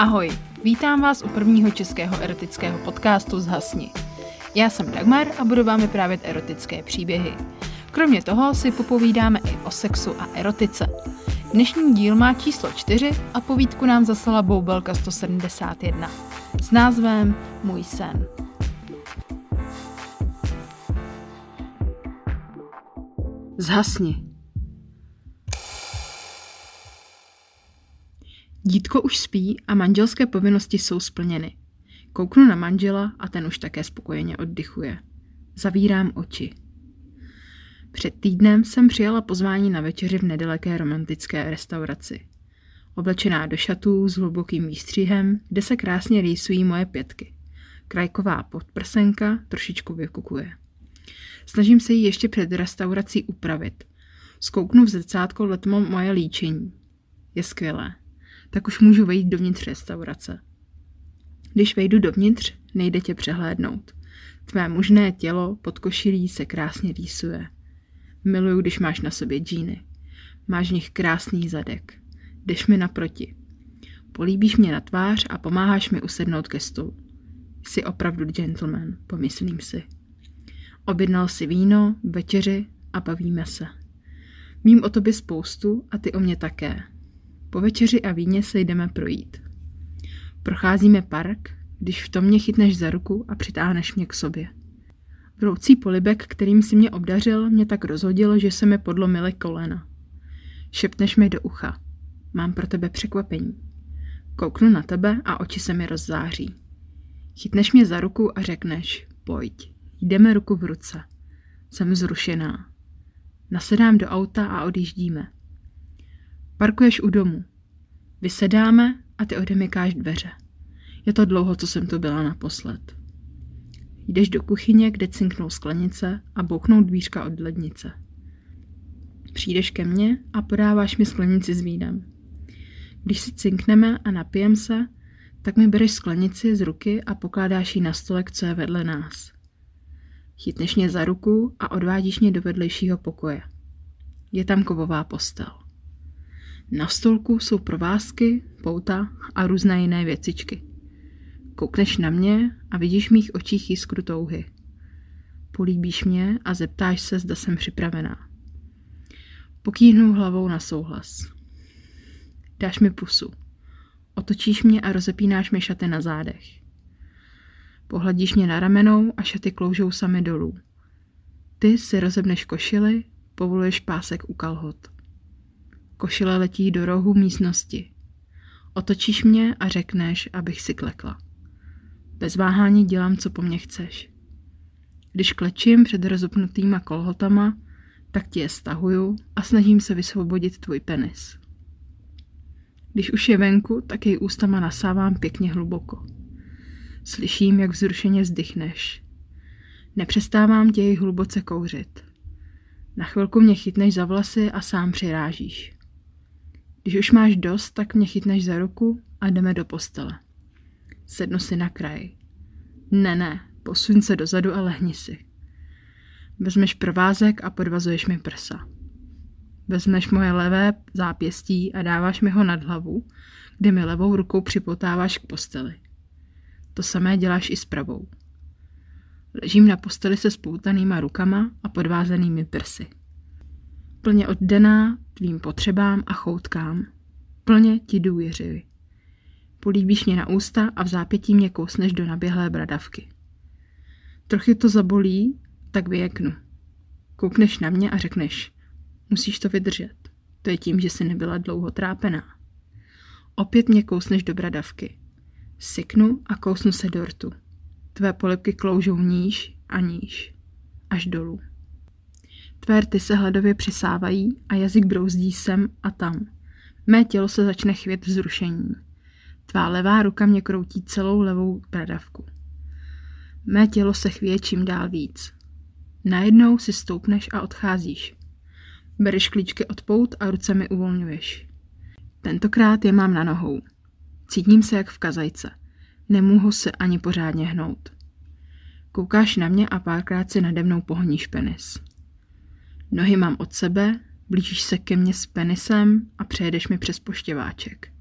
Ahoj, vítám vás u prvního českého erotického podcastu Zhasni. Já jsem Dagmar a budu vám vyprávět erotické příběhy. Kromě toho si popovídáme i o sexu a erotice. Dnešní díl má číslo 4 a povídku nám zaslala Boubelka 171 s názvem Můj sen. Zhasni. Dítko už spí a manželské povinnosti jsou splněny. Kouknu na manžela a ten už také spokojeně oddychuje. Zavírám oči. Před týdnem jsem přijala pozvání na večeři v nedaleké romantické restauraci. Oblečená do šatů s hlubokým výstřihem, kde se krásně rýsují moje pětky. Krajková podprsenka trošičku vykukuje. Snažím se ji ještě před restaurací upravit. Zkouknu v zrcátko letmo moje líčení. Je skvělé tak už můžu vejít dovnitř restaurace. Když vejdu dovnitř, nejde tě přehlédnout. Tvé mužné tělo pod košilí se krásně rýsuje. Miluju, když máš na sobě džíny. Máš v nich krásný zadek. Jdeš mi naproti. Políbíš mě na tvář a pomáháš mi usednout ke stolu. Jsi opravdu gentleman, pomyslím si. Objednal si víno, večeři a bavíme se. Vím o tobě spoustu a ty o mě také. Po večeři a víně se jdeme projít. Procházíme park, když v tom mě chytneš za ruku a přitáhneš mě k sobě. Vroucí polibek, kterým si mě obdařil, mě tak rozhodil, že se mi podlomily kolena. Šepneš mi do ucha. Mám pro tebe překvapení. Kouknu na tebe a oči se mi rozzáří. Chytneš mě za ruku a řekneš, pojď, jdeme ruku v ruce. Jsem zrušená. Nasedám do auta a odjíždíme. Parkuješ u domu. Vysedáme a ty odemykáš dveře. Je to dlouho, co jsem tu byla naposled. Jdeš do kuchyně, kde cinknou sklenice a bouchnou dvířka od lednice. Přijdeš ke mně a podáváš mi sklenici s vínem. Když si cinkneme a napijem se, tak mi bereš sklenici z ruky a pokládáš ji na stolek, co je vedle nás. Chytneš mě za ruku a odvádíš mě do vedlejšího pokoje. Je tam kovová postel. Na stolku jsou provázky, pouta a různé jiné věcičky. Koukneš na mě a vidíš v mých očích jiskru touhy. Políbíš mě a zeptáš se, zda jsem připravená. Pokýhnu hlavou na souhlas. Dáš mi pusu. Otočíš mě a rozepínáš mi šaty na zádech. Pohladíš mě na ramenou a šaty kloužou sami dolů. Ty si rozebneš košily, povoluješ pásek u kalhot. Košile letí do rohu místnosti. Otočíš mě a řekneš, abych si klekla. Bez váhání dělám, co po mně chceš. Když klečím před rozopnutýma kolhotama, tak ti je stahuju a snažím se vysvobodit tvůj penis. Když už je venku, tak jej ústama nasávám pěkně hluboko. Slyším, jak vzrušeně vzdychneš. Nepřestávám tě jej hluboce kouřit. Na chvilku mě chytneš za vlasy a sám přirážíš. Když už máš dost, tak mě chytneš za ruku a jdeme do postele. Sednu si na kraj. Ne, ne, posuň se dozadu a lehni si. Vezmeš provázek a podvazuješ mi prsa. Vezmeš moje levé zápěstí a dáváš mi ho nad hlavu, kde mi levou rukou připotáváš k posteli. To samé děláš i s pravou. Ležím na posteli se spoutanýma rukama a podvázanými prsy. Plně oddaná tvým potřebám a choutkám. Plně ti důvěřuji. Políbíš mě na ústa a v zápětí mě kousneš do naběhlé bradavky. Trochy to zabolí, tak vyjeknu. Koukneš na mě a řekneš, musíš to vydržet. To je tím, že jsi nebyla dlouho trápená. Opět mě kousneš do bradavky. Syknu a kousnu se do rtu. Tvé polipky kloužou níž a níž. Až dolů. Tvé rty se hladově přisávají a jazyk brouzdí sem a tam. Mé tělo se začne chvět vzrušení. Tvá levá ruka mě kroutí celou levou bradavku. Mé tělo se chvěje čím dál víc. Najednou si stoupneš a odcházíš. Bereš klíčky od pout a ruce mi uvolňuješ. Tentokrát je mám na nohou. Cítím se jak v kazajce. Nemůžu se ani pořádně hnout. Koukáš na mě a párkrát si nade mnou pohoníš penis. Nohy mám od sebe, blížíš se ke mně s penisem a přejedeš mi přes poštěváček.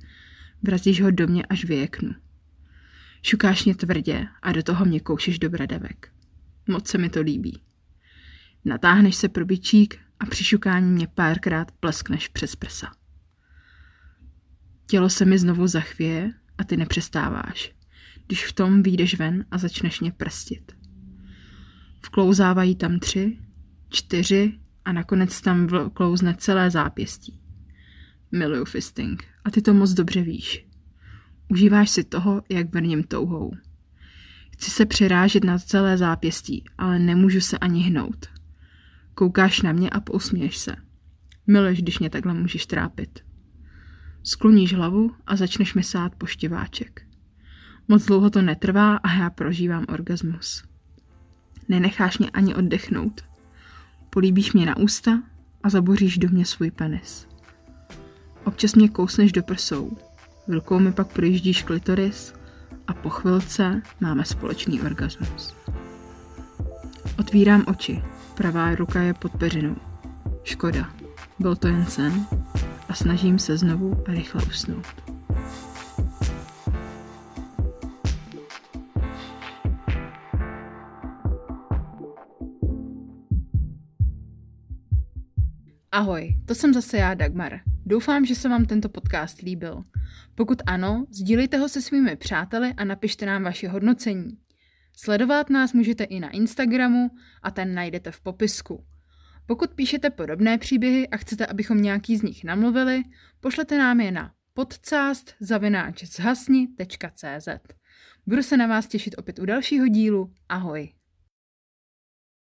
Vrazíš ho do mě, až vyjeknu. Šukáš mě tvrdě a do toho mě koušeš do bradavek. Moc se mi to líbí. Natáhneš se pro bičík a při šukání mě párkrát pleskneš přes prsa. Tělo se mi znovu zachvěje a ty nepřestáváš, když v tom výjdeš ven a začneš mě prstit. Vklouzávají tam tři, čtyři a nakonec tam klouzne celé zápěstí. Miluju fisting a ty to moc dobře víš. Užíváš si toho, jak vrním touhou. Chci se přirážet na celé zápěstí, ale nemůžu se ani hnout. Koukáš na mě a pousměješ se. Miluješ, když mě takhle můžeš trápit. Skloníš hlavu a začneš mi sát poštěváček. Moc dlouho to netrvá a já prožívám orgasmus. Nenecháš mě ani oddechnout. Políbíš mě na ústa a zaboříš do mě svůj penis. Občas mě kousneš do prsou. Rukou mi pak projíždíš klitoris a po chvilce máme společný orgasmus. Otvírám oči. Pravá ruka je pod peřinou. Škoda. Byl to jen sen a snažím se znovu a rychle usnout. Ahoj, to jsem zase já, Dagmar. Doufám, že se vám tento podcast líbil. Pokud ano, sdílejte ho se svými přáteli a napište nám vaše hodnocení. Sledovat nás můžete i na Instagramu a ten najdete v popisku. Pokud píšete podobné příběhy a chcete, abychom nějaký z nich namluvili, pošlete nám je na podcast.zhasni.cz Budu se na vás těšit opět u dalšího dílu. Ahoj!